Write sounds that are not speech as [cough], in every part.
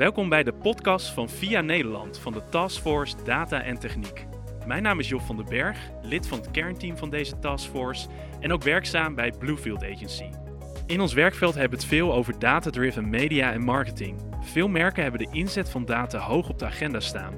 Welkom bij de podcast van VIA Nederland van de Taskforce Data en Techniek. Mijn naam is Job van den Berg, lid van het kernteam van deze taskforce en ook werkzaam bij Bluefield Agency. In ons werkveld hebben we het veel over data-driven media en marketing. Veel merken hebben de inzet van data hoog op de agenda staan.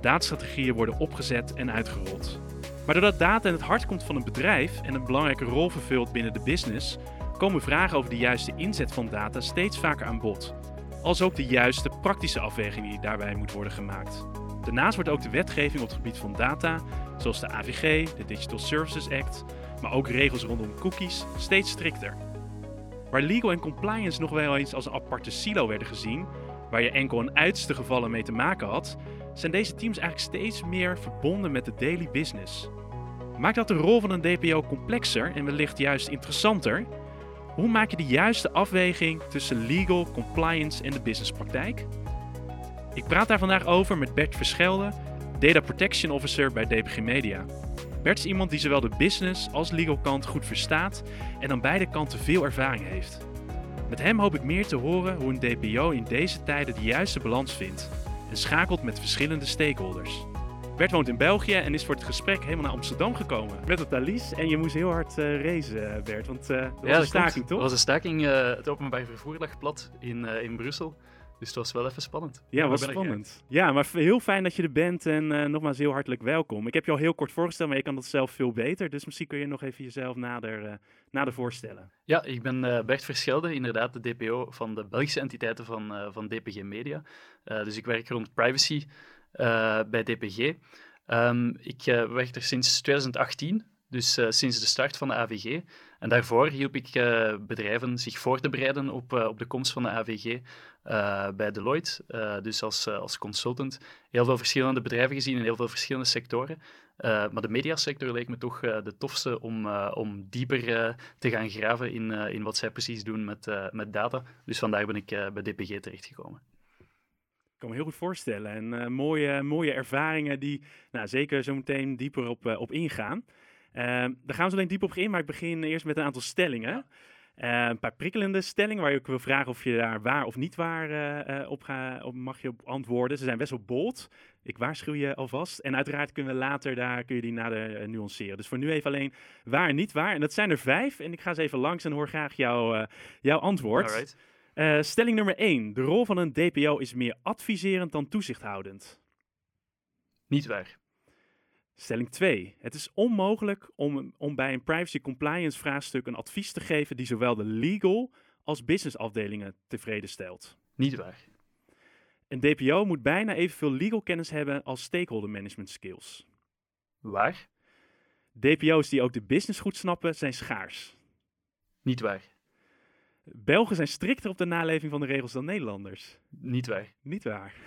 Datastrategieën worden opgezet en uitgerold. Maar doordat data in het hart komt van een bedrijf en een belangrijke rol vervult binnen de business, komen vragen over de juiste inzet van data steeds vaker aan bod. Als ook de juiste praktische afweging die daarbij moet worden gemaakt. Daarnaast wordt ook de wetgeving op het gebied van data, zoals de AVG, de Digital Services Act, maar ook regels rondom cookies, steeds strikter. Waar legal en compliance nog wel eens als een aparte silo werden gezien, waar je enkel in uiterste gevallen mee te maken had, zijn deze teams eigenlijk steeds meer verbonden met de daily business. Maakt dat de rol van een DPO complexer en wellicht juist interessanter? Hoe maak je de juiste afweging tussen legal, compliance en de businesspraktijk? Ik praat daar vandaag over met Bert Verschelde, Data Protection Officer bij DPG Media. Bert is iemand die zowel de business als legal kant goed verstaat en aan beide kanten veel ervaring heeft. Met hem hoop ik meer te horen hoe een DPO in deze tijden de juiste balans vindt en schakelt met verschillende stakeholders. Bert woont in België en is voor het gesprek helemaal naar Amsterdam gekomen. Met het Thalys en je moest heel hard uh, racen, Bert, want uh, dat was een staking, toch? Dat was een staking. Uh, het openbaar vervoer lag plat in, in Brussel. Dus het was wel even spannend. Ja, was spannend. Ja, maar heel fijn dat je er bent en uh, nogmaals heel hartelijk welkom. Ik heb je al heel kort voorgesteld, maar je kan dat zelf veel beter. Dus misschien kun je nog even jezelf nader, uh, nader voorstellen. Ja, ik ben uh, Bert Verschelde, inderdaad de DPO van de Belgische entiteiten van, van DPG Media. dus ik werk rond privacy bij DPG. Um, ik werk er sinds 2018, dus sinds de start van de AVG. En daarvoor hielp ik bedrijven zich voor te bereiden op, op de komst van de AVG bij Deloitte. dus als, als consultant. Heel veel verschillende bedrijven gezien in heel veel verschillende sectoren. maar de mediasector leek me toch de tofste om, om dieper te gaan graven in, in wat zij precies doen met, met data. Dus vandaar ben ik bij DPG terechtgekomen. Ik kan me heel goed voorstellen. En mooie, mooie ervaringen die nou, zeker zo meteen dieper op, op ingaan. Uh, daar gaan we zo alleen diep op in, maar ik begin eerst met een aantal stellingen. Uh, een paar prikkelende stellingen waar je ook wil vragen of je daar waar of niet waar uh, op, ga, op mag je op antwoorden. Ze zijn best wel bold. Ik waarschuw je alvast. En uiteraard kunnen we later daar kun je die nader nuanceren. Dus voor nu even alleen waar en niet waar. En dat zijn er vijf. En ik ga ze even langs en hoor graag jou, jouw antwoord. Stelling nummer één. De rol van een DPO is meer adviserend dan toezichthoudend. Niet waar. Stelling 2. Het is onmogelijk om, om bij een privacy compliance vraagstuk een advies te geven die zowel de legal als business afdelingen tevreden stelt. Niet waar. Een DPO moet bijna evenveel legal kennis hebben als stakeholder management skills. Waar? DPO's die ook de business goed snappen zijn schaars. Niet waar. Belgen zijn strikter op de naleving van de regels dan Nederlanders. Niet waar. Niet waar. [laughs]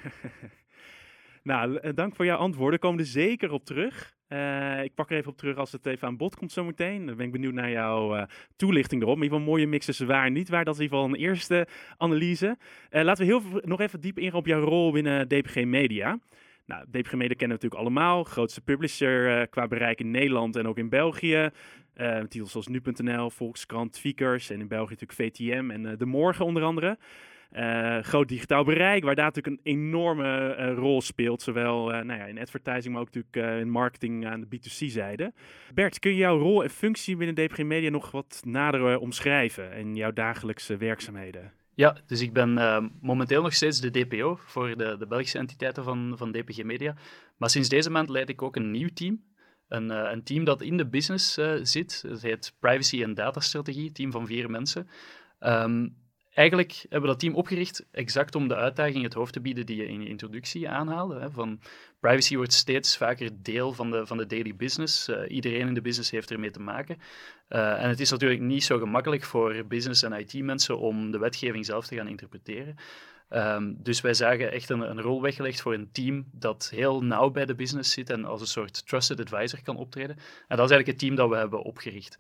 Nou, eh, dank voor jouw antwoorden. Komen er zeker op terug. Uh, ik pak er even op terug als het even aan bod komt zometeen. Dan ben ik benieuwd naar jouw uh, toelichting erop. In ieder geval mooie mix tussen waar en niet waar. Dat is in ieder geval een eerste analyse. Uh, laten we heel nog even diep ingaan op jouw rol binnen DPG Media. Nou, DPG Media kennen we natuurlijk allemaal. Grootste publisher qua bereik in Nederland en ook in België. titels zoals Nu.nl, Volkskrant, Vickers en in België natuurlijk VTM en De Morgen onder andere. Groot digitaal bereik, waar daar natuurlijk een enorme rol speelt. Zowel nou ja, in advertising, maar ook natuurlijk in marketing aan de B2C-zijde. Bert, kun je jouw rol en functie binnen DPG Media nog wat nader omschrijven en jouw dagelijkse werkzaamheden? Ja, dus ik ben momenteel nog steeds de DPO voor de, de Belgische entiteiten van, van DPG Media. Maar sinds deze maand leid ik ook een nieuw team. Een, een team dat in de business zit. Het heet Privacy en Data Strategie, team van vier mensen. Um, eigenlijk hebben we dat team opgericht exact om de uitdaging het hoofd te bieden die je in je introductie aanhaalde. Hè, van privacy wordt steeds vaker deel van de, van de daily business. Uh, iedereen in de business heeft ermee te maken. Uh, en het is natuurlijk niet zo gemakkelijk voor business- en IT-mensen om de wetgeving zelf te gaan interpreteren. Um, dus wij zagen echt een, een, rol weggelegd voor een team dat heel nauw bij de business zit en als een soort trusted advisor kan optreden. En dat is eigenlijk het team dat we hebben opgericht.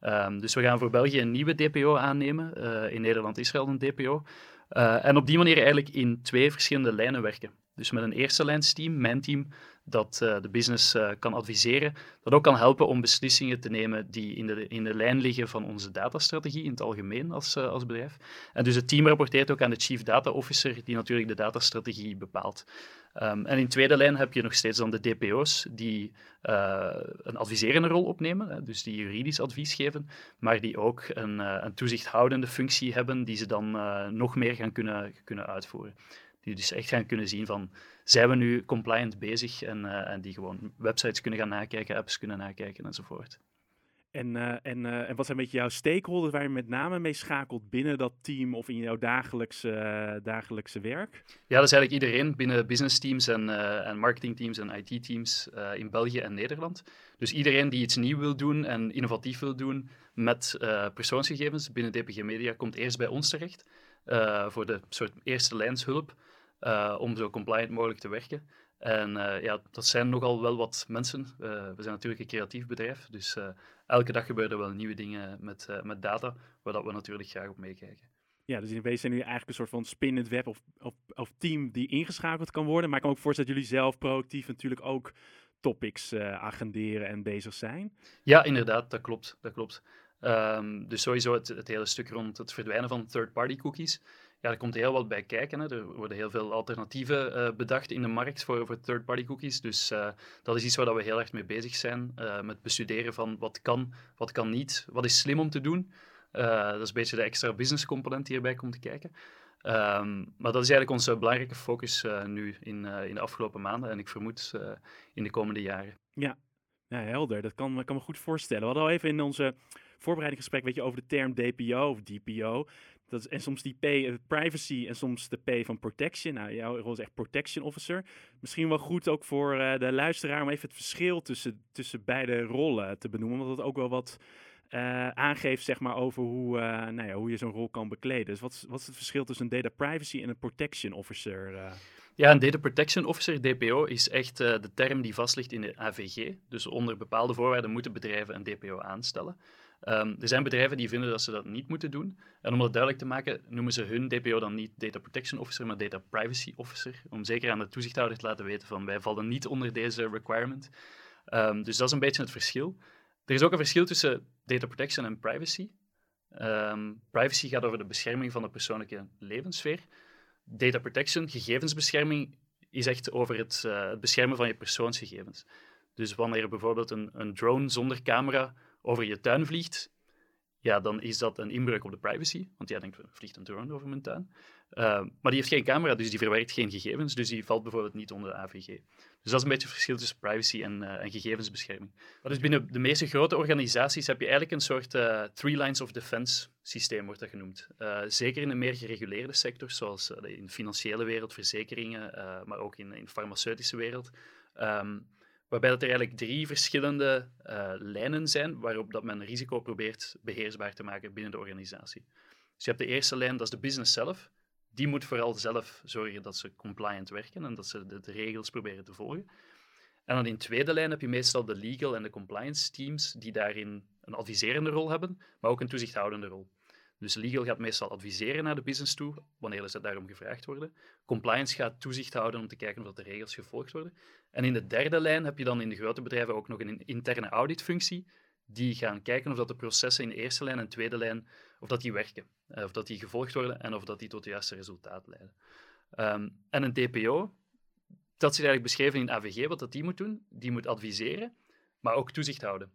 Um, dus we gaan voor België een nieuwe DPO aannemen. Uh, in Nederland is er al een DPO. Uh, en op die manier eigenlijk in twee verschillende lijnen werken. Dus met een eerste lijnsteam, mijn team, dat uh, de business uh, kan adviseren, dat ook kan helpen om beslissingen te nemen die in de, in de lijn liggen van onze datastrategie in het algemeen als, uh, als bedrijf. En dus het team rapporteert ook aan de Chief Data Officer, die natuurlijk de datastrategie bepaalt. Um, en in tweede lijn heb je nog steeds dan de DPO's, die een adviserende rol opnemen, hè, dus die juridisch advies geven, maar die ook een, een toezichthoudende functie hebben, die ze dan nog meer gaan kunnen, kunnen uitvoeren. Die dus echt gaan kunnen zien van, zijn we nu compliant bezig en, uh, en die gewoon websites kunnen gaan nakijken, apps kunnen nakijken enzovoort. En, uh, en, uh, en wat zijn een beetje jouw stakeholders waar je met name mee schakelt binnen dat team of in jouw dagelijkse, dagelijkse werk? Ja, dat is eigenlijk iedereen binnen business teams en, en marketing teams en IT teams in België en Nederland. Dus iedereen die iets nieuw wil doen en innovatief wil doen met persoonsgegevens binnen DPG Media komt eerst bij ons terecht voor de soort eerste lijnshulp. Uh, om zo compliant mogelijk te werken. En uh, ja, dat zijn nogal wel wat mensen. Uh, we zijn natuurlijk een creatief bedrijf, dus elke dag gebeuren er wel nieuwe dingen met, met data, waar dat we natuurlijk graag op meekijken. Ja, dus in wezen zijn jullie eigenlijk een soort van spinnend web of, of, of, team die ingeschakeld kan worden. Maar ik kan ook voorstellen dat jullie zelf proactief natuurlijk ook topics agenderen en bezig zijn. Ja, inderdaad, dat klopt. Dat klopt. Um, dus sowieso het, het hele stuk rond het verdwijnen van third-party cookies ja, er komt heel wat bij kijken. Hè. Er worden heel veel alternatieven uh, bedacht in de markt voor, third-party cookies. Dus uh, dat is iets waar we heel erg mee bezig zijn. Uh, met bestuderen van wat kan, wat kan niet, wat is slim om te doen. dat is een beetje de extra business component die erbij komt te kijken. Um, maar dat is eigenlijk onze belangrijke focus nu in, in de afgelopen maanden en ik vermoed in de komende jaren. Ja, ja helder. Dat kan, kan me goed voorstellen. We hadden al even in onze voorbereidingsgesprek weet je, over de term DPO of DPO. Dat en soms die P, uh, privacy en soms de P van protection. Nou, jouw rol is echt protection officer. Misschien wel goed ook voor uh, de luisteraar om even het verschil tussen, tussen beide rollen te benoemen. Omdat het ook wel wat uh, aangeeft zeg maar, over hoe, nou ja, hoe je zo'n rol kan bekleden. Dus wat is, wat is het verschil tussen een data privacy en een protection officer? Ja, een Data Protection Officer, DPO, is echt de term die vast ligt in de AVG. Dus onder bepaalde voorwaarden moeten bedrijven een DPO aanstellen. Um, er zijn bedrijven die vinden dat ze dat niet moeten doen. En om dat duidelijk te maken, noemen ze hun DPO dan niet Data Protection Officer, maar Data Privacy Officer. Om zeker aan de toezichthouder te laten weten van wij vallen niet onder deze requirement. Um, dus dat is een beetje het verschil. Er is ook een verschil tussen data protection en privacy. Um, privacy gaat over de bescherming van de persoonlijke levenssfeer. Data protection, gegevensbescherming, is echt over het, het beschermen van je persoonsgegevens. Dus wanneer bijvoorbeeld een, een drone zonder camera over je tuin vliegt, ja, dan is dat een inbreuk op de privacy. Want jij denkt, vliegt een drone over mijn tuin. Uh, maar die heeft geen camera, dus die verwerkt geen gegevens. Dus die valt bijvoorbeeld niet onder de AVG. Dus dat is een beetje het verschil tussen privacy en, uh, en gegevensbescherming. Maar dus binnen de meeste grote organisaties heb je eigenlijk een soort uh, three lines of defense systeem, wordt dat genoemd. zeker in de meer gereguleerde sectors, zoals in de financiële wereld, verzekeringen, maar ook in, in de farmaceutische wereld. Um, waarbij dat er eigenlijk drie verschillende uh, lijnen zijn waarop dat men risico probeert beheersbaar te maken binnen de organisatie. Dus je hebt de eerste lijn, dat is de business zelf. Die moet vooral zelf zorgen dat ze compliant werken en dat ze de, de regels proberen te volgen. En dan in de tweede lijn heb je meestal de legal en de compliance teams die daarin een adviserende rol hebben, maar ook een toezichthoudende rol. Dus legal gaat meestal adviseren naar de business toe, wanneer ze daarom gevraagd worden. Compliance gaat toezicht houden om te kijken of de regels gevolgd worden. En in de derde lijn heb je dan in de grote bedrijven ook nog een interne auditfunctie, die gaan kijken of dat de processen in de eerste lijn en tweede lijn, of dat die werken, eh, of dat die gevolgd worden en of dat die tot het juiste resultaat leiden. Um, en een DPO, dat zit eigenlijk beschreven in AVG, wat dat die moet doen. Die moet adviseren, maar ook toezicht houden.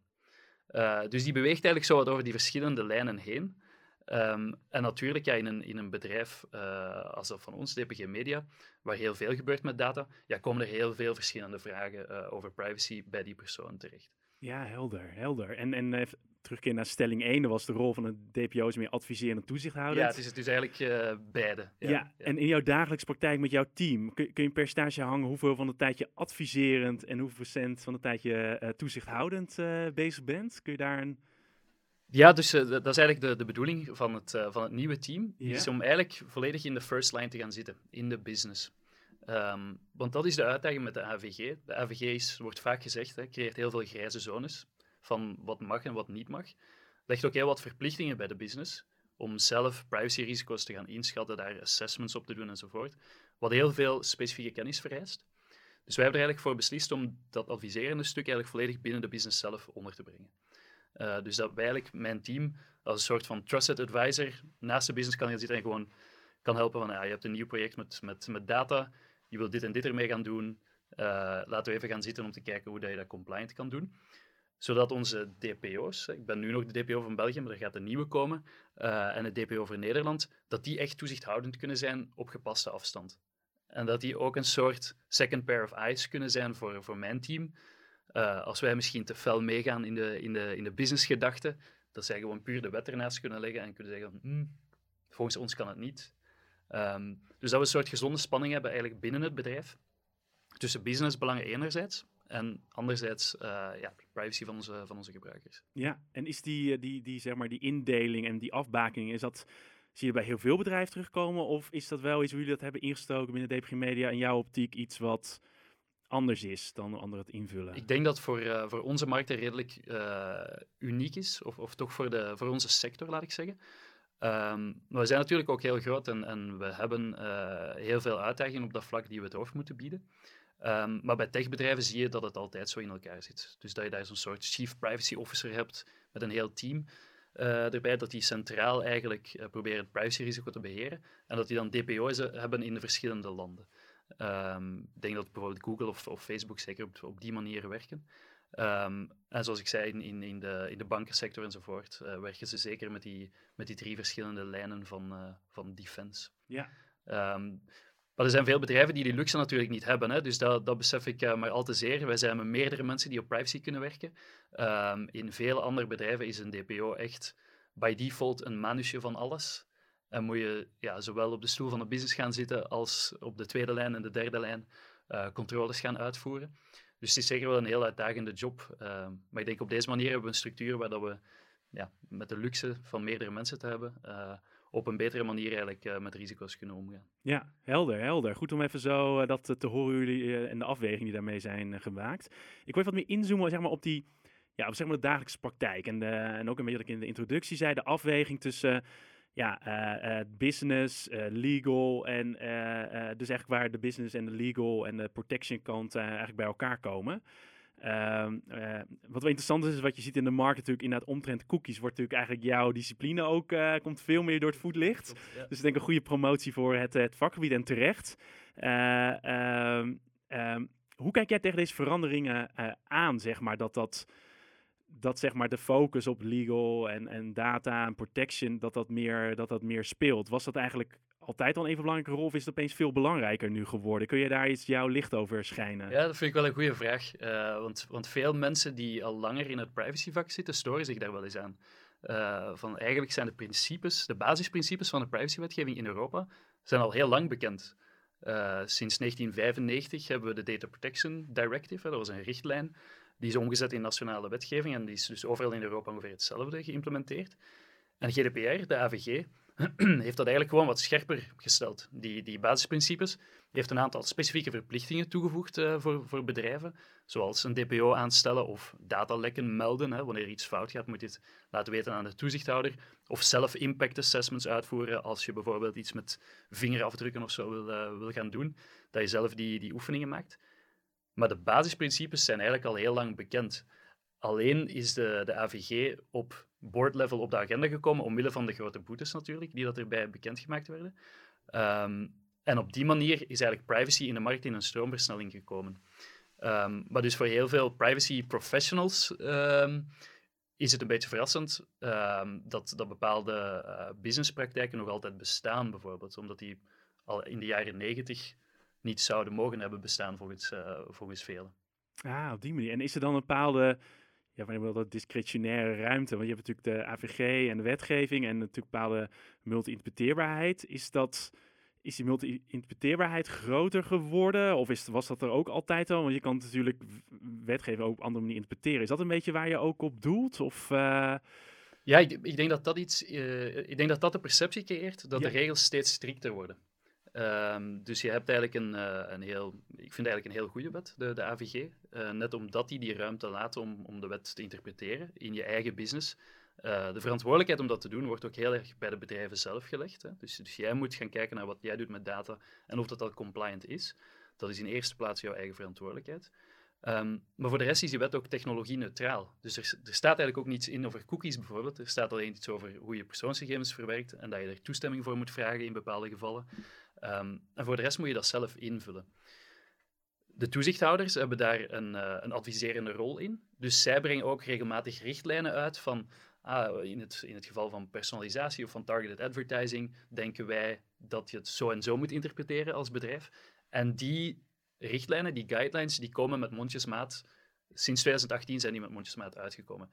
Uh, dus die beweegt eigenlijk zo over die verschillende lijnen heen. Um, en natuurlijk, ja, in, een, in een bedrijf uh, als dat van ons, DPG Media, waar heel veel gebeurt met data, ja, komen er heel veel verschillende vragen uh, over privacy bij die persoon terecht. Ja, helder, helder. En, en uh, terugkeer naar stelling 1, dat was de rol van een DPO is meer adviseren en toezicht houden. Ja, het is dus eigenlijk beide. Ja, ja, en in jouw dagelijkse praktijk met jouw team, kun, kun je een percentage hangen hoeveel van de tijd je adviserend en hoeveel procent van de tijd je toezichthoudend bezig bent? Kun je daar een ja, dus uh, dat is eigenlijk de, de bedoeling van het, uh, van het nieuwe team. Is om eigenlijk volledig in de first line te gaan zitten, in de business. Um, want dat is de uitdaging met de AVG. De AVG is, wordt vaak gezegd, hè, creëert heel veel grijze zones van wat mag en wat niet mag. Legt ook heel wat verplichtingen bij de business om zelf privacyrisico's te gaan inschatten, daar assessments op te doen enzovoort. Wat heel veel specifieke kennis vereist. Dus wij hebben er eigenlijk voor beslist om dat adviserende stuk eigenlijk volledig binnen de business zelf onder te brengen. Uh, dus dat eigenlijk mijn team als een soort van trusted advisor naast de business kan gaan zitten en gewoon kan helpen van ja, je hebt een nieuw project met, met, met data, je wil dit en dit ermee gaan doen, uh, laten we even gaan zitten om te kijken hoe dat je dat compliant kan doen zodat onze DPO's, ik ben nu nog de DPO van België, maar er gaat een nieuwe komen, uh, en de DPO voor Nederland, dat die echt toezichthoudend kunnen zijn op gepaste afstand. En dat die ook een soort second pair of eyes kunnen zijn voor, voor mijn team. Uh, als wij misschien te fel meegaan in de, in de, in de businessgedachte, dat zij gewoon puur de wet ernaast kunnen leggen en kunnen zeggen, hm, volgens ons kan het niet. Um, dus dat we een soort gezonde spanning hebben eigenlijk binnen het bedrijf. Tussen businessbelangen enerzijds en anderzijds uh, ja, privacy van onze, van onze gebruikers. Ja, en is die, die, die, zeg maar, die indeling en die afbaking, is dat, zie je bij heel veel bedrijven terugkomen? Of is dat wel iets hoe jullie dat hebben ingestoken binnen DPG Media in jouw optiek iets wat anders is dan anderen het invullen? Ik denk dat voor, uh, voor onze markt redelijk uh, uniek is, of, of toch voor, de, voor onze sector, laat ik zeggen. Um, we zijn natuurlijk ook heel groot en, en we hebben uh, heel veel uitdagingen op dat vlak die we het hoofd moeten bieden. Um, maar bij techbedrijven zie je dat het altijd zo in elkaar zit. Dus dat je daar zo'n soort chief privacy officer hebt met een heel team erbij, dat die centraal eigenlijk uh, proberen het privacyrisico te beheren en dat die dan DPO's hebben in de verschillende landen. Um, ik denk dat bijvoorbeeld Google of, of Facebook zeker op, op, die manier werken. Um, en zoals ik zei, in, in, de, in de bankensector enzovoort uh, werken ze zeker met die, met die drie verschillende lijnen van, van defense. Ja. Maar er zijn veel bedrijven die die luxe natuurlijk niet hebben. Hè? Dus dat, dat besef ik uh, maar al te zeer. Wij zijn met meerdere mensen die op privacy kunnen werken. In vele andere bedrijven is een DPO echt by default een manusje van alles. En moet je ja, zowel op de stoel van de business gaan zitten als op de tweede lijn en de derde lijn uh, controles gaan uitvoeren. Dus het is zeker wel een heel uitdagende job. Uh, maar ik denk op deze manier hebben we een structuur waar dat we ja, met de luxe van meerdere mensen te hebben, uh, op een betere manier eigenlijk met risico's kunnen omgaan. Ja, helder, helder. Goed om even zo dat te horen jullie en de afwegingen die daarmee zijn gemaakt. Ik wil even wat meer inzoomen zeg maar, op die ja, op zeg maar, de dagelijkse praktijk. En, en ook een beetje wat ik in de introductie zei, de afweging tussen ja, business, legal en dus eigenlijk waar de business en de legal en de protection kant eigenlijk bij elkaar komen. Uh, wat wel interessant is, is wat je ziet in de markt natuurlijk inderdaad omtrent cookies, wordt natuurlijk eigenlijk jouw discipline ook, komt veel meer door het voetlicht. Ja. Dus ik denk een goede promotie voor het, het vakgebied en terecht. Um, hoe kijk jij tegen deze veranderingen aan, zeg maar, dat dat dat zeg maar de focus op legal en, en data en protection, dat dat, meer, dat dat meer speelt. Was dat eigenlijk altijd al een even belangrijke rol of is het opeens veel belangrijker nu geworden? Kun je daar iets jouw licht over schijnen? Ja, dat vind ik wel een goede vraag. Uh, want, want veel mensen die al langer in het privacyvak zitten, storen zich daar wel eens aan. Uh, van eigenlijk zijn de principes, de basisprincipes van de privacywetgeving in Europa, zijn al heel lang bekend. Uh, sinds 1995 hebben we de Data Protection Directive, dat was een richtlijn, die is omgezet in nationale wetgeving en die is dus overal in Europa ongeveer hetzelfde geïmplementeerd. En GDPR, de AVG, [clears throat] heeft dat eigenlijk gewoon wat scherper gesteld. Die, die basisprincipes heeft een aantal specifieke verplichtingen toegevoegd uh, voor, voor bedrijven, zoals een DPO aanstellen of datalekken melden. Hè. Wanneer iets fout gaat, moet je het laten weten aan de toezichthouder. Of zelf impact assessments uitvoeren als je bijvoorbeeld iets met vingerafdrukken of zo wil, uh, wil gaan doen, dat je zelf die, die oefeningen maakt. Maar de basisprincipes zijn eigenlijk al heel lang bekend. Alleen is de, de AVG op board-level op de agenda gekomen, omwille van de grote boetes natuurlijk, die dat erbij bekendgemaakt werden. Um, en op die manier is eigenlijk privacy in de markt in een stroomversnelling gekomen. Um, maar dus voor heel veel privacy professionals um, is het een beetje verrassend dat, dat bepaalde uh, businesspraktijken nog altijd bestaan, bijvoorbeeld, omdat die al in de jaren negentig niet zouden mogen hebben bestaan volgens, uh, volgens velen. Ah, op die manier. En is er dan een bepaalde ja, wanneer dat discretionaire ruimte? Want je hebt natuurlijk de AVG en de wetgeving en natuurlijk bepaalde multi-interpreteerbaarheid. Is dat... Is die multi-interpreteerbaarheid groter geworden? Of is, was dat er ook altijd al? Want je kan natuurlijk wetgeving ook op andere manier interpreteren. Is dat een beetje waar je ook op doelt? Of, uh... Ja, ik, ik, denk dat dat iets... Uh, ik denk dat dat de perceptie creëert dat ja. de regels steeds strikter worden. Um, dus je hebt eigenlijk een, uh, een heel, ik vind eigenlijk een heel goede wet, de, de AVG. Eh, net omdat die die ruimte laat om, om de wet te interpreteren in je eigen business. Uh, de verantwoordelijkheid om dat te doen wordt ook heel erg bij de bedrijven zelf gelegd. Hè. Dus, dus jij moet gaan kijken naar wat jij doet met data en of dat al compliant is. dat is in eerste plaats jouw eigen verantwoordelijkheid. Ehm, maar voor de rest is die wet ook technologie-neutraal. Dus er, er, staat eigenlijk ook niets in over cookies bijvoorbeeld. Er staat alleen iets over hoe je persoonsgegevens verwerkt en dat je er toestemming voor moet vragen in bepaalde gevallen. Ehm, en voor de rest moet je dat zelf invullen. De toezichthouders hebben daar een, uh, een adviserende rol in. Dus zij brengen ook regelmatig richtlijnen uit van ah, in, het, in het geval van personalisatie of van targeted advertising denken wij dat je het zo en zo moet interpreteren als bedrijf. En die richtlijnen, die guidelines, die komen met mondjesmaat. Sinds 2018 zijn die met mondjesmaat uitgekomen.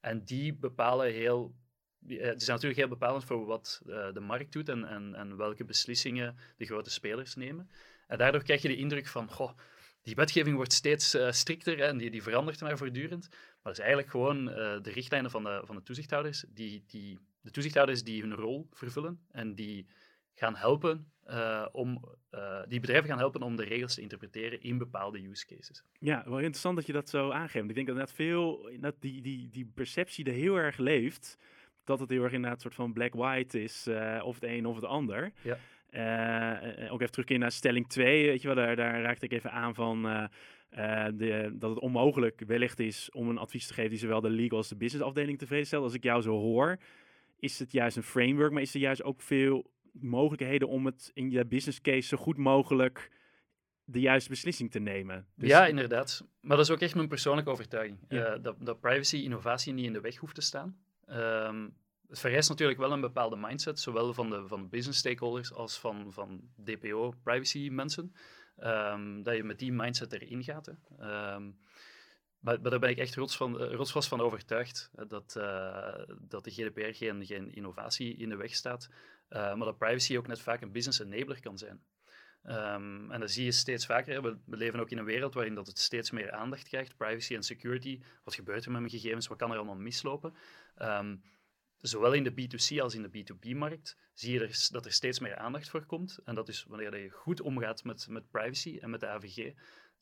En die bepalen heel die, zijn natuurlijk heel bepalend voor wat uh, de markt doet en, en, en, welke beslissingen de grote spelers nemen. En daardoor krijg je de indruk van, goh, die wetgeving wordt steeds uh, strikter en die, die verandert maar voortdurend. Maar het is eigenlijk gewoon de richtlijnen van de, van de toezichthouders, die, die, de toezichthouders die hun rol vervullen en die gaan helpen om, die bedrijven gaan helpen om de regels te interpreteren in bepaalde use cases. Ja, wel interessant dat je dat zo aangeeft. Ik denk dat inderdaad veel, dat die, die, die perceptie er heel erg leeft, dat het heel erg inderdaad een soort van black-white is, of het een of het ander. Ja. Uh, ook even terugkeren naar stelling 2, weet je wel, daar, daar raakte ik even aan van uh, de, dat het onmogelijk wellicht is om een advies te geven die zowel de legal als de business afdeling tevreden stelt. Als ik jou zo hoor, is het juist een framework, maar is er juist ook veel mogelijkheden om het in je business case zo goed mogelijk de juiste beslissing te nemen. Dus... Ja, inderdaad. Maar dat is ook echt mijn persoonlijke overtuiging. dat, dat privacy innovatie niet in de weg hoeft te staan. Um, het vereist natuurlijk wel een bepaalde mindset, zowel van de, van business stakeholders als van, van DPO, privacy mensen, um, dat je met die mindset erin gaat. Hè. Um, maar, maar, daar ben ik echt rots van, eh, rotsvast van overtuigd, dat, uh, dat de GDPR geen, geen innovatie in de weg staat, uh, maar dat privacy ook net vaak een business enabler kan zijn. En dat zie je steeds vaker. We, we, leven ook in een wereld waarin dat het steeds meer aandacht krijgt. Privacy en security. Wat gebeurt er met mijn gegevens? Wat kan er allemaal mislopen? Um, zowel in de B2C als in de B2B-markt zie je dat er steeds meer aandacht voor komt. En dat is wanneer je goed omgaat met, met privacy en met de AVG,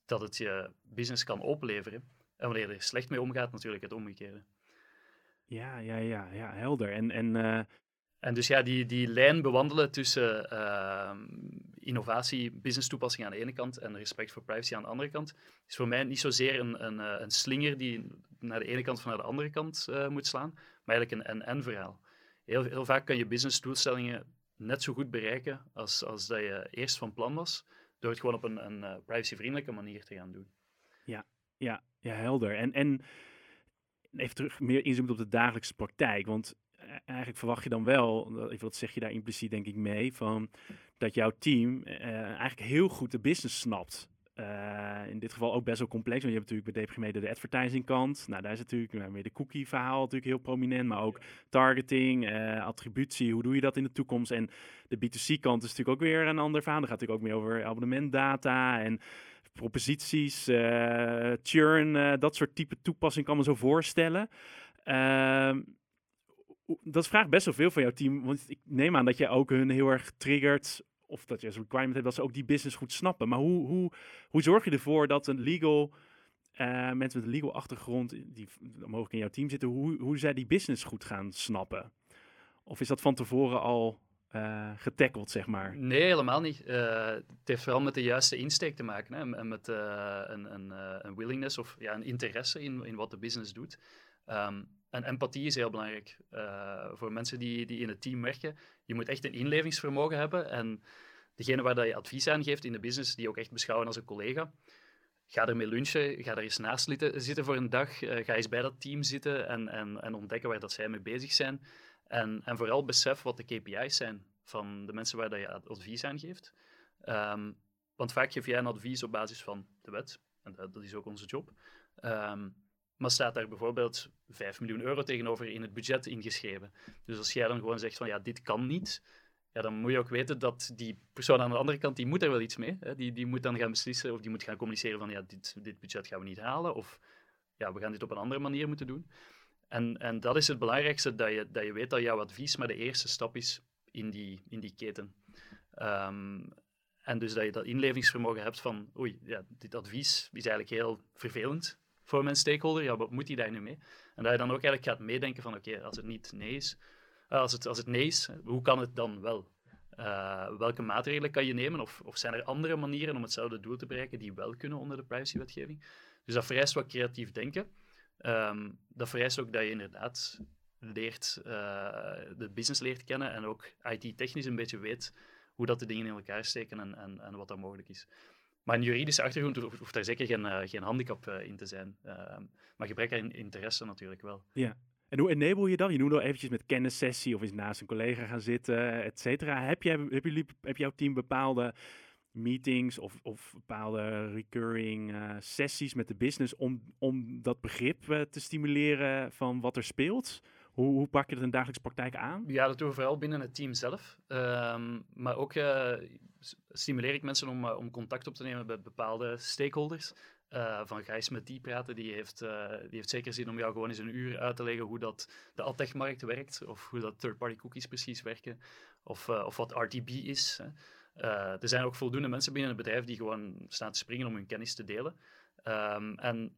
dat het je business kan opleveren. En wanneer je er slecht mee omgaat, natuurlijk het omgekeerde. Ja, ja, ja, ja helder. En, en, uh... en dus ja, die, die lijn bewandelen tussen uh, innovatie, business toepassing aan de ene kant en respect voor privacy aan de andere kant, is voor mij niet zozeer een, een, eh, een slinger die naar de ene kant of naar de andere kant uh, moet slaan, maar eigenlijk een en-en verhaal. Heel, heel vaak kan je business doelstellingen net zo goed bereiken als, als dat je eerst van plan was, door het gewoon op een, een uh, privacyvriendelijke manier te gaan doen. Ja, ja, ja helder. En, en even terug, meer inzoomen op de dagelijkse praktijk, want eh, eigenlijk verwacht je dan wel, dat zeg je daar impliciet denk ik mee, van dat jouw team uh, eigenlijk heel goed de business snapt. Uh, in dit geval ook best wel complex, want je hebt natuurlijk bij DPG de advertising kant. Nou, daar is natuurlijk nou, weer de cookie verhaal natuurlijk heel prominent, maar ook targeting, uh, attributie, hoe doe je dat in de toekomst? En de B2C kant is natuurlijk ook weer een ander verhaal. Daar gaat natuurlijk ook meer over abonnementdata en proposities, churn, dat soort type toepassing kan me zo voorstellen. Ehm, dat vraagt best wel veel van jouw team, want ik neem aan dat je ook hun heel erg triggert of dat je als requirement hebt dat ze ook die business goed snappen. Maar hoe, hoe, hoe zorg je ervoor dat een legal, uh, mensen met een legal achtergrond, die mogelijk in jouw team zitten, hoe, hoe zij die business goed gaan snappen? Of is dat van tevoren al uh, getackeld, zeg maar? Nee, helemaal niet. Uh, het heeft vooral met de juiste insteek te maken hè? en met een, een, een, willingness of ja, een interesse in, in wat de business doet. Um, en empathie is heel belangrijk uh, voor mensen die, die in het team werken. Je moet echt een inlevingsvermogen hebben. En degene waar dat je advies aan geeft in de business, die ook echt beschouwen als een collega. Ga ermee lunchen, ga er eens naast zitten voor een dag. Uh, ga eens bij dat team zitten en, en, en ontdekken waar dat zij mee bezig zijn. En, en vooral besef wat de KPI's zijn van de mensen waar dat je advies aan geeft. Um, want vaak geef jij een advies op basis van de wet. En dat, dat is ook onze job. Um, maar staat daar bijvoorbeeld 5 miljoen euro tegenover in het budget ingeschreven. Dus als jij dan gewoon zegt van ja, dit kan niet, ja, dan moet je ook weten dat die persoon aan de andere kant, die moet er wel iets mee. Hè? Die, die moet dan gaan beslissen of die moet gaan communiceren van ja, dit, dit budget gaan we niet halen. Of ja, we gaan dit op een andere manier moeten doen. En, en dat is het belangrijkste, dat je, dat je weet dat jouw advies maar de eerste stap is in die, in die keten. Um, en dus dat je dat inlevingsvermogen hebt van, oei, ja, dit advies is eigenlijk heel vervelend voor mijn stakeholder, ja, wat moet hij daar nu mee? En dat je dan ook eigenlijk gaat meedenken van, oké, als het niet nee is, eh, als, het, als het nee is, hoe kan het dan wel? welke maatregelen kan je nemen? Of, of zijn er andere manieren om hetzelfde doel te bereiken die wel kunnen onder de privacywetgeving? Dus dat vereist wat creatief denken. Ehm, dat vereist ook dat je inderdaad leert, de business leert kennen en ook IT-technisch een beetje weet hoe dat de dingen in elkaar steken en, en, en wat dat mogelijk is. Maar een juridische achtergrond hoeft daar zeker geen, uh, geen handicap uh, in te zijn. Uh, maar gebrek aan interesse natuurlijk wel. Ja. En hoe enable je dan? Je noemde al eventjes met kennissessie of eens naast een collega gaan zitten, et cetera. Heb, jij, heb, heb jouw team bepaalde meetings of, of bepaalde recurring uh, sessies met de business om, om dat begrip te stimuleren van wat er speelt? Hoe, hoe pak je dat in de dagelijkse praktijk aan? Ja, dat doen we vooral binnen het team zelf. Um, maar ook uh, stimuleer ik mensen om, om contact op te nemen met bepaalde stakeholders. Uh, van Gijs met die praten, die heeft, die heeft zeker zin om jou gewoon eens een uur uit te leggen hoe dat de adtech-markt werkt, of hoe dat third-party cookies precies werken, of, of wat RTB is. Hè. er zijn ook voldoende mensen binnen het bedrijf die gewoon staan te springen om hun kennis te delen. Um, en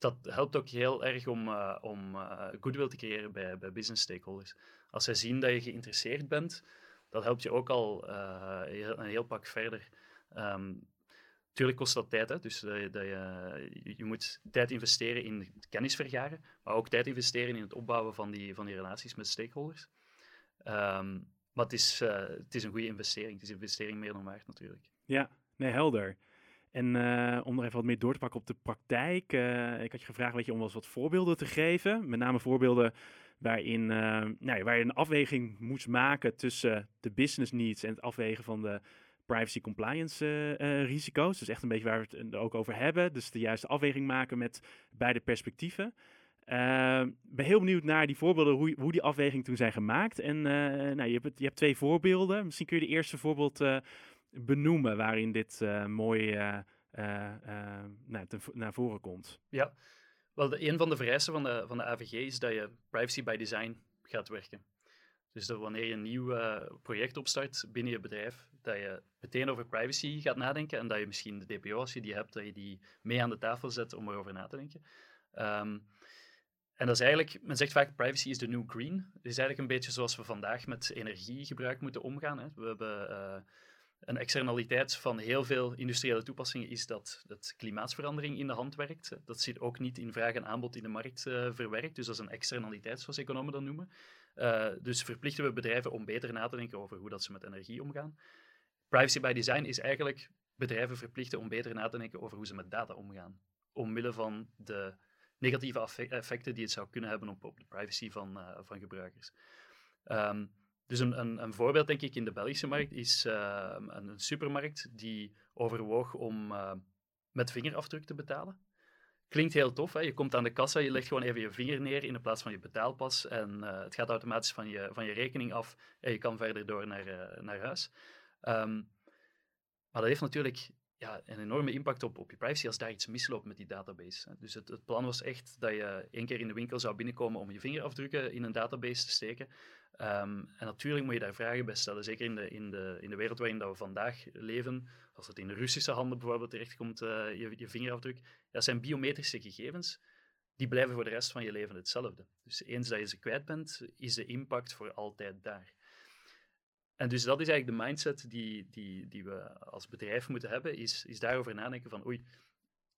dat helpt ook heel erg om, uh, om uh, goodwill te creëren bij, bij business stakeholders. Als zij zien dat je geïnteresseerd bent, dat helpt je ook al uh, een heel pak verder. Um, tuurlijk kost dat tijd, hè? dus dat je, dat je, je, moet tijd investeren in kennis vergaren, maar ook tijd investeren in het opbouwen van die, van die relaties met stakeholders. Um, maar het is, het is een goede investering. Het is een investering meer dan waard natuurlijk. Ja, nee, helder. En uh, om er even wat meer door te pakken op de praktijk. Uh, ik had je gevraagd weet je, om wel eens wat voorbeelden te geven. Met name voorbeelden waarin uh, nou, waar je een afweging moest maken tussen de business needs en het afwegen van de privacy compliance risico's. Dus echt een beetje waar we het ook over hebben. Dus de juiste afweging maken met beide perspectieven. Ben heel benieuwd naar die voorbeelden, hoe, hoe die afweging toen zijn gemaakt. En nou, je, hebt, je hebt twee voorbeelden. Misschien kun je de eerste voorbeeld benoemen waarin dit uh, mooi uh, nou, naar voren komt? Ja, wel, de, een van de vereisten van de, van de AVG is dat je privacy by design gaat werken. Dus dat wanneer je een nieuw project opstart binnen je bedrijf, dat je meteen over privacy gaat nadenken en dat je misschien de DPO, als je die hebt, dat je die mee aan de tafel zet om erover na te denken. Um, en dat is eigenlijk, men zegt vaak privacy is de new green. Het is eigenlijk een beetje zoals we vandaag met energiegebruik moeten omgaan. Hè. We hebben een externaliteit van heel veel industriële toepassingen is dat, dat klimaatsverandering in de hand werkt. Dat zit ook niet in vraag en aanbod in de markt uh, verwerkt. Dus dat is een externaliteit, zoals economen dat noemen. Uh, dus verplichten we bedrijven om beter na te denken over hoe dat ze met energie omgaan. Privacy by design is eigenlijk bedrijven verplichten om beter na te denken over hoe ze met data omgaan. Omwille van de negatieve effecten die het zou kunnen hebben op, de privacy van, uh, van gebruikers. Um, dus een, een, een, voorbeeld, denk ik, in de Belgische markt is uh, een, supermarkt die overwoog om uh, met vingerafdruk te betalen. Klinkt heel tof, hè? je komt aan de kassa, je legt gewoon even je vinger neer in plaats van je betaalpas en uh, het gaat automatisch van je, van je rekening af en je kan verder door naar, naar huis. Um, maar dat heeft natuurlijk ja, een enorme impact op, op je privacy als daar iets misloopt met die database. Dus het, het, plan was echt dat je één keer in de winkel zou binnenkomen om je vingerafdrukken in een database te steken. Um, en natuurlijk moet je daar vragen bij stellen, zeker in de, in de, in de wereld waarin dat we vandaag leven. Als het in de Russische handen bijvoorbeeld terechtkomt, uh, je, je vingerafdruk. Dat zijn biometrische gegevens, die blijven voor de rest van je leven hetzelfde. Dus eens dat je ze kwijt bent, is de impact voor altijd daar. En dus dat is eigenlijk de mindset die, die, die we als bedrijf moeten hebben, is, is daarover nadenken van oei,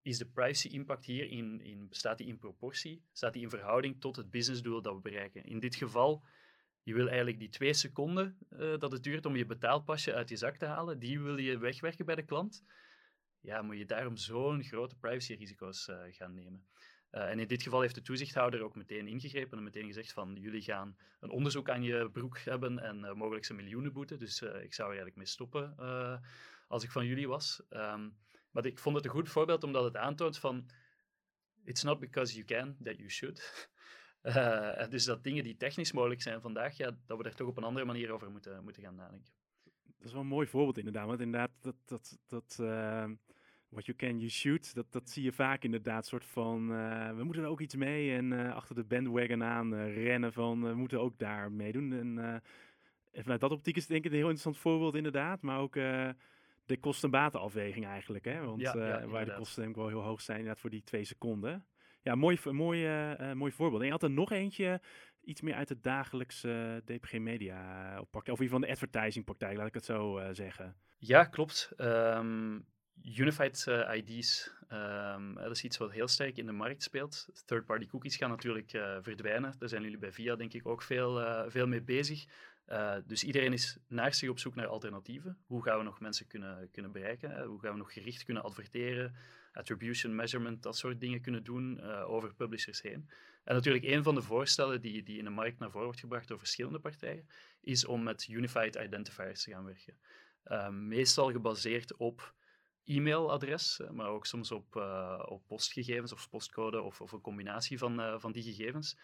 is de privacy impact hier in, in, staat die in proportie? Staat die in verhouding tot het businessdoel dat we bereiken? In dit geval je wil eigenlijk die twee seconden uh, dat het duurt om je betaalpasje uit je zak te halen, die wil je wegwerken bij de klant. Ja, moet je daarom zo'n grote privacyrisico's uh, gaan nemen. Uh, en in dit geval heeft de toezichthouder ook meteen ingegrepen en meteen gezegd van jullie gaan een onderzoek aan je broek hebben en mogelijk een miljoenenboete. Dus ik zou er eigenlijk mee stoppen als ik van jullie was. Um, maar ik vond het een goed voorbeeld omdat het aantoont van it's not because you can that you should. Uh, [laughs] dus dat dingen die technisch mogelijk zijn vandaag, ja, dat we er toch op een andere manier over moeten, moeten gaan nadenken. Dat is wel een mooi voorbeeld inderdaad. Want inderdaad, dat, dat, dat uh, what you can, you shoot, dat, dat zie je vaak inderdaad. soort van, uh, we moeten er ook iets mee en achter de bandwagon aan rennen van, we moeten ook daar meedoen. En, en vanuit dat optiek is het denk ik een heel interessant voorbeeld inderdaad. Maar ook de kosten-batenafweging eigenlijk. Hè? Want ja, ja, waar de kosten denk ik wel heel hoog zijn inderdaad voor die twee seconden. Ja, mooi, mooi, mooi voorbeeld. En je had er nog eentje iets meer uit de dagelijkse DPG Media praktijk, of in ieder geval de advertising praktijk, laat ik het zo zeggen. Ja, klopt. Ehm, Unified uh, ID's, um, dat is iets wat heel sterk in de markt speelt. Third-party cookies gaan natuurlijk uh, verdwijnen. Daar zijn jullie bij VIA denk ik ook veel, uh, veel mee bezig. dus iedereen is naar zich op zoek naar alternatieven. Hoe gaan we nog mensen kunnen, kunnen bereiken? Hoe gaan we nog gericht kunnen adverteren? Attribution, measurement, dat soort dingen kunnen doen over publishers heen. En natuurlijk een van de voorstellen die, die in de markt naar voren wordt gebracht door verschillende partijen, is om met Unified Identifiers te gaan werken. meestal gebaseerd op e-mailadres, eh, maar ook soms op, uh, op postgegevens of postcode of, of een combinatie van, uh, van die gegevens.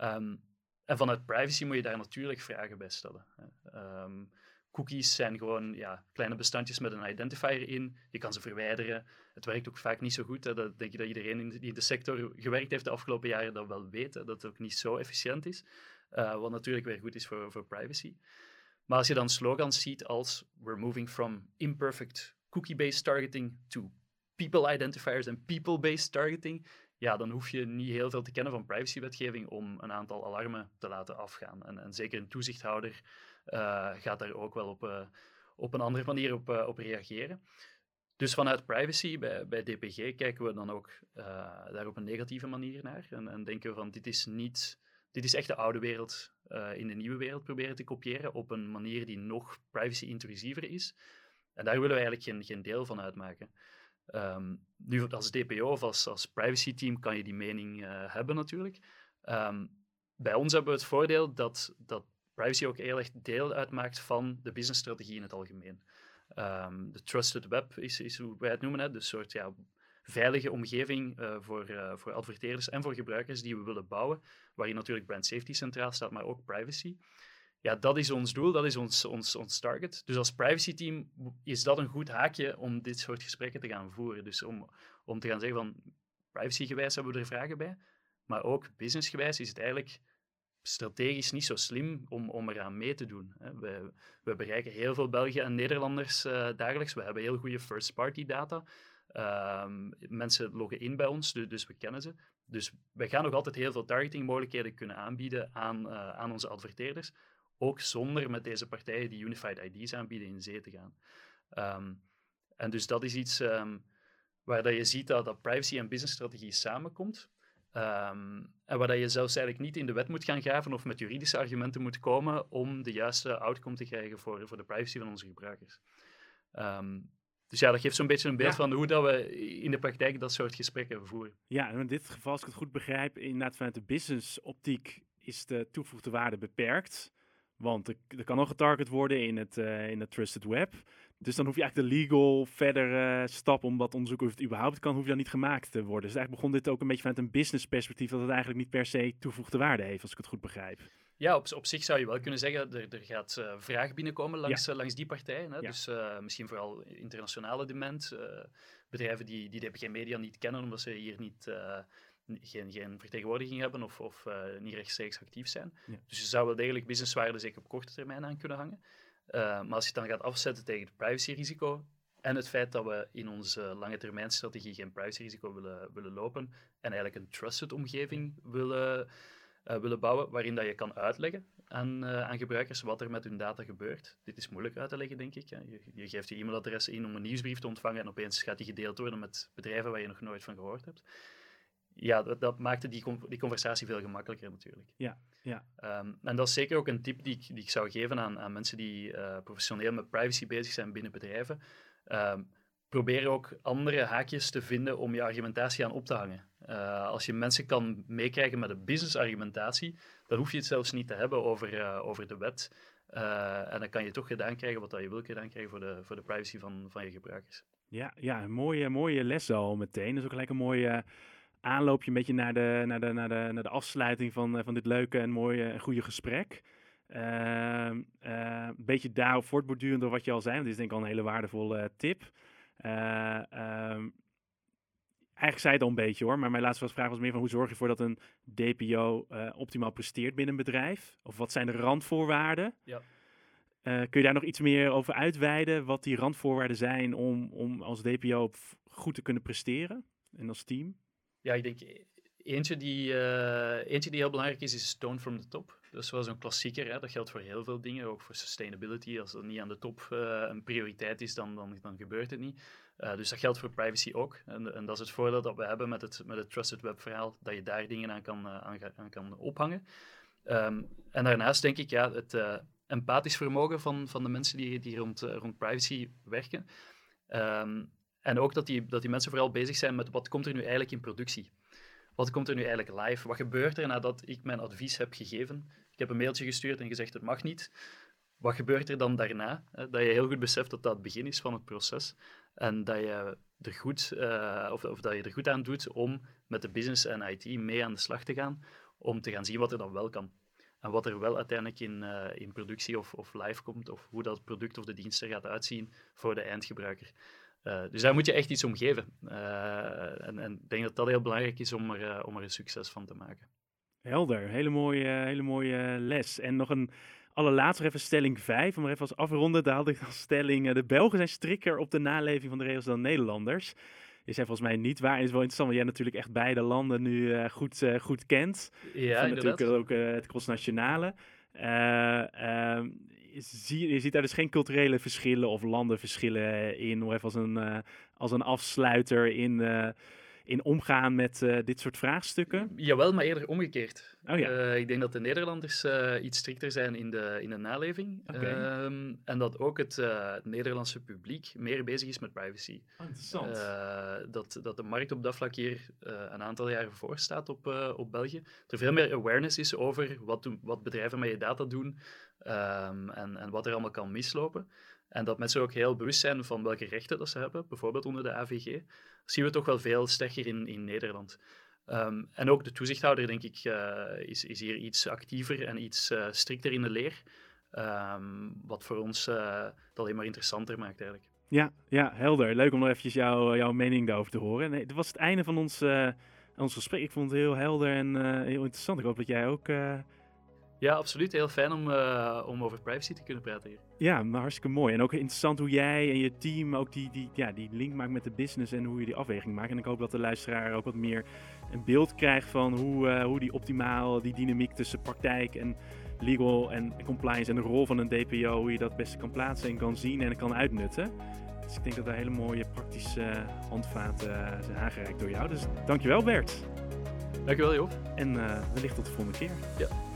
Um, en vanuit privacy moet je daar natuurlijk vragen bij stellen. Um, cookies zijn gewoon ja, kleine bestandjes met een identifier in. Je kan ze verwijderen. Het werkt ook vaak niet zo goed. Hè. Dat denk ik dat iedereen die in de sector gewerkt heeft de afgelopen jaren dat wel weet. Dat het ook niet zo efficiënt is. Wat natuurlijk weer goed is voor, voor privacy. Maar als je dan slogans ziet als We're moving from imperfect cookie-based targeting to people identifiers en people-based targeting, ja, dan hoef je niet heel veel te kennen van privacywetgeving om een aantal alarmen te laten afgaan. En, zeker een toezichthouder uh, gaat daar ook wel op, uh, op een andere manier op, uh, op reageren. Dus vanuit privacy bij, bij DPG kijken we dan ook daar op een negatieve manier naar en, en, denken we van dit is niet, dit is echt de oude wereld in de nieuwe wereld proberen te kopiëren op een manier die nog privacy-intrusiever is. En daar willen we eigenlijk geen, geen deel van uitmaken. Um, nu, als DPO of als, privacy team kan je die mening uh, hebben natuurlijk. Um, bij ons hebben we het voordeel dat, dat privacy ook heel erg deel uitmaakt van de businessstrategie in het algemeen. Um, de trusted web is, is hoe wij het noemen, hè, dus soort ja, veilige omgeving uh, voor, uh, voor adverteerders en voor gebruikers die we willen bouwen, waarin natuurlijk brand safety centraal staat, maar ook privacy ja, dat is ons doel, dat is ons, ons, ons target. Dus als privacy team is dat een goed haakje om dit soort gesprekken te gaan voeren. Dus om, om te gaan zeggen van privacygewijs hebben we er vragen bij, maar ook businessgewijs is het eigenlijk strategisch niet zo slim om, om eraan mee te doen. We, we bereiken heel veel Belgen en Nederlanders uh, dagelijks. We hebben heel goede first-party data. Um, mensen loggen in bij ons, dus, dus, we kennen ze. Dus we gaan nog altijd heel veel targeting mogelijkheden kunnen aanbieden aan, uh, aan onze adverteerders ook zonder met deze partijen die Unified ID's aanbieden in zee te gaan. Um, en dus dat is iets um, waar dat je ziet dat, dat privacy en business strategie samenkomt. Um, en waar dat je zelfs eigenlijk niet in de wet moet gaan graven of met juridische argumenten moet komen om de juiste outcome te krijgen voor, voor de privacy van onze gebruikers. dus ja, dat geeft zo'n beetje een beeld van hoe dat we in de praktijk dat soort gesprekken voeren. Ja, en in dit geval, als ik het goed begrijp, inderdaad vanuit de business optiek is de toegevoegde waarde beperkt. Want er, kan nog getarget worden in het, uh, in het Trusted Web. Dus dan hoef je eigenlijk de legal verder uh, stap om dat onderzoek of het überhaupt kan, hoef je dan niet gemaakt te worden. Dus eigenlijk begon dit ook een beetje vanuit een business perspectief, dat het eigenlijk niet per se toevoegde waarde heeft, als ik het goed begrijp. Ja, op, op zich zou je wel kunnen zeggen, er, er gaat uh, vraag binnenkomen langs, ja. langs die partijen. Hè? Ja. Dus misschien vooral internationale dement, bedrijven die, die DPG Media niet kennen, omdat ze hier niet geen, geen vertegenwoordiging hebben of, of uh, niet rechtstreeks actief zijn. Ja. Dus je zou wel degelijk businesswaarde zeker op korte termijn aan kunnen hangen. Uh, maar als je het dan gaat afzetten tegen het privacyrisico en het feit dat we in onze lange termijn strategie geen privacyrisico willen, willen lopen en eigenlijk een trusted omgeving willen, uh, willen bouwen, waarin dat je kan uitleggen aan, aan gebruikers wat er met hun data gebeurt. Dit is moeilijk uit te leggen, denk ik. Je, je geeft je e-mailadres in om een nieuwsbrief te ontvangen en opeens gaat die gedeeld worden met bedrijven waar je nog nooit van gehoord hebt ja, dat, dat, maakte die, die conversatie veel gemakkelijker natuurlijk. Ja, ja. Um, en dat is zeker ook een tip die ik, die ik zou geven aan, aan mensen die uh, professioneel met privacy bezig zijn binnen bedrijven. Um, probeer ook andere haakjes te vinden om je argumentatie aan op te hangen. Uh, als je mensen kan meekrijgen met een business argumentatie, dan hoef je het zelfs niet te hebben over, uh, over de wet. en dan kan je toch gedaan krijgen wat je wil gedaan krijgen voor de, voor de privacy van, van je gebruikers. Ja, ja een mooie, mooie les al meteen. Dat is ook gelijk een mooie aanloopje een beetje naar de, naar de, naar de, naar de afsluiting van, eh, van dit leuke en mooie en goede gesprek. Uh, een beetje daarop voortbordurend door wat je al zei, want dit is denk ik al een hele waardevolle uh, tip. Ehm, eigenlijk zei het al een beetje hoor, maar mijn laatste vraag was meer van hoe zorg je ervoor dat een DPO optimaal presteert binnen een bedrijf? Of wat zijn de randvoorwaarden? Ja. kun je daar nog iets meer over uitweiden, wat die randvoorwaarden zijn om, om als DPO goed te kunnen presteren en als team? Ja, ik denk eentje, die, uh, eentje die heel belangrijk is, is Stone from the Top. Dat is wel zo'n klassieker. Hè? Dat geldt voor heel veel dingen, ook voor sustainability. Als dat niet aan de top uh, een prioriteit is, dan, dan, dan gebeurt het niet. Uh, dus dat geldt voor privacy ook. En, en, dat is het voordeel dat we hebben met het, met het Trusted Web verhaal, dat je daar dingen aan kan, aan, aan kan ophangen. Um, en daarnaast denk ik, ja, het empathisch vermogen van, van de mensen die, die rond, rond privacy werken. Um, en ook dat die, dat die mensen vooral bezig zijn met wat komt er nu eigenlijk in productie. Wat komt er nu eigenlijk live? Wat gebeurt er nadat ik mijn advies heb gegeven? Ik heb een mailtje gestuurd en gezegd het mag niet. Wat gebeurt er dan daarna? Dat je heel goed beseft dat dat het begin is van het proces. En dat je er goed, uh, of, of dat je er goed aan doet om met de business en IT mee aan de slag te gaan. Om te gaan zien wat er dan wel kan. En wat er wel uiteindelijk in, uh, in productie of, of live komt. Of hoe dat product of de dienst er gaat uitzien voor de eindgebruiker. Uh, dus daar moet je echt iets om geven. Uh, en, en, ik denk dat dat heel belangrijk is om er, uh, om er een succes van te maken. Helder, hele mooie, hele mooie les. En nog een allerlaatste even stelling 5, om er even als afronden. Daar had ik als stelling, de Belgen zijn strikker op de naleving van de regels dan Nederlanders. Is hij volgens mij niet waar. Het is wel interessant, want jij natuurlijk echt beide landen nu goed, goed kent. Ja, natuurlijk ook het crossnationale. Uh, zie, je ziet daar dus geen culturele verschillen of landenverschillen in, of even als een, uh, als een afsluiter in, uh, in omgaan met uh, dit soort vraagstukken? Jawel, maar eerder omgekeerd. Oh, ja. ik denk dat de Nederlanders iets strikter zijn in de, in de naleving. Okay. Um, en dat ook het Nederlandse publiek meer bezig is met privacy. Oh, interessant. dat, dat de markt op dat vlak hier een aantal jaren voor staat op, op België. Er veel meer awareness is over wat, doen, wat bedrijven met je data doen. Um, en, en wat er allemaal kan mislopen. En dat mensen ook heel bewust zijn van welke rechten dat ze hebben, bijvoorbeeld onder de AVG. Dat zien we toch wel veel sterker in, in Nederland. Um, en ook de toezichthouder, denk ik, uh, is, is hier iets actiever en iets uh, strikter in de leer. Um, wat voor ons uh, het alleen maar interessanter maakt eigenlijk. Ja, ja, helder. Leuk om nog eventjes jou, jouw mening daarover te horen. Nee, dit was het einde van ons, ons gesprek. Ik vond het heel helder en heel interessant. Ik hoop dat jij ook ja, absoluut. Heel fijn om, uh, om over privacy te kunnen praten hier. Ja, maar hartstikke mooi. En ook interessant hoe jij en je team ook die, die, ja, die link maakt met de business en hoe je die afweging maakt. En ik hoop dat de luisteraar ook wat meer een beeld krijgt van hoe, uh, hoe die optimaal, die dynamiek tussen praktijk en legal en compliance en de rol van een DPO, hoe je dat het beste kan plaatsen en kan zien en kan uitnutten. Dus ik denk dat daar hele mooie praktische handvaten uh, zijn aangereikt door jou. Dus dankjewel Bert. Dankjewel Joop. En wellicht tot de volgende keer. Ja.